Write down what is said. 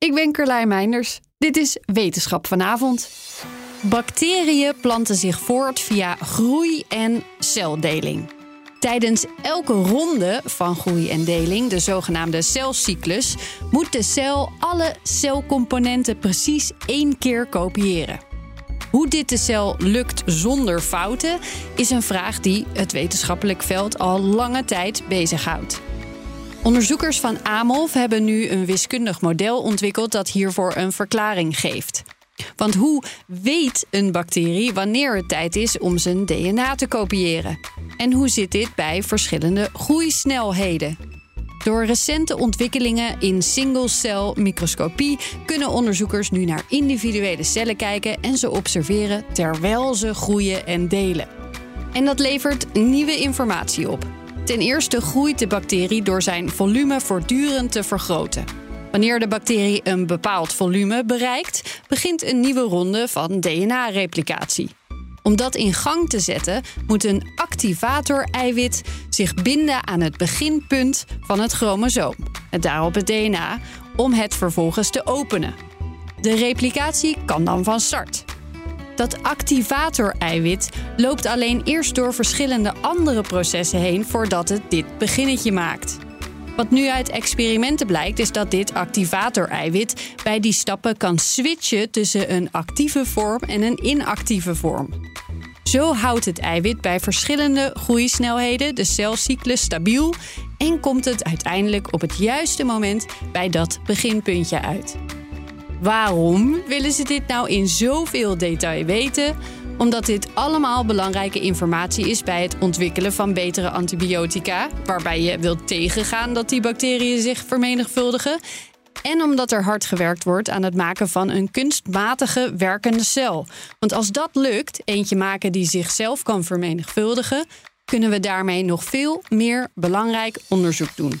Ik ben Carlijn Meinders. Dit is Wetenschap vanavond. Bacteriën planten zich voort via groei en celdeling. Tijdens elke ronde van groei en deling, de zogenaamde celcyclus, moet de cel alle celcomponenten precies één keer kopiëren. Hoe dit de cel lukt zonder fouten, is een vraag die het wetenschappelijk veld al lange tijd bezighoudt. Onderzoekers van Amolf hebben nu een wiskundig model ontwikkeld dat hiervoor een verklaring geeft. Want hoe weet een bacterie wanneer het tijd is om zijn DNA te kopiëren? En hoe zit dit bij verschillende groeisnelheden? Door recente ontwikkelingen in single-cell microscopie kunnen onderzoekers nu naar individuele cellen kijken en ze observeren terwijl ze groeien en delen. En dat levert nieuwe informatie op. Ten eerste groeit de bacterie door zijn volume voortdurend te vergroten. Wanneer de bacterie een bepaald volume bereikt, begint een nieuwe ronde van DNA-replicatie. Om dat in gang te zetten, moet een activator-eiwit zich binden aan het beginpunt van het chromosoom, het daarop het DNA, om het vervolgens te openen. De replicatie kan dan van start. Dat activator-eiwit loopt alleen eerst door verschillende andere processen heen voordat het dit beginnetje maakt. Wat nu uit experimenten blijkt, is dat dit activator-eiwit bij die stappen kan switchen tussen een actieve vorm en een inactieve vorm. Zo houdt het eiwit bij verschillende groeisnelheden de celcyclus stabiel en komt het uiteindelijk op het juiste moment bij dat beginpuntje uit. Waarom willen ze dit nou in zoveel detail weten? Omdat dit allemaal belangrijke informatie is bij het ontwikkelen van betere antibiotica, waarbij je wilt tegengaan dat die bacteriën zich vermenigvuldigen. En omdat er hard gewerkt wordt aan het maken van een kunstmatige werkende cel. Want als dat lukt, eentje maken die zichzelf kan vermenigvuldigen, kunnen we daarmee nog veel meer belangrijk onderzoek doen.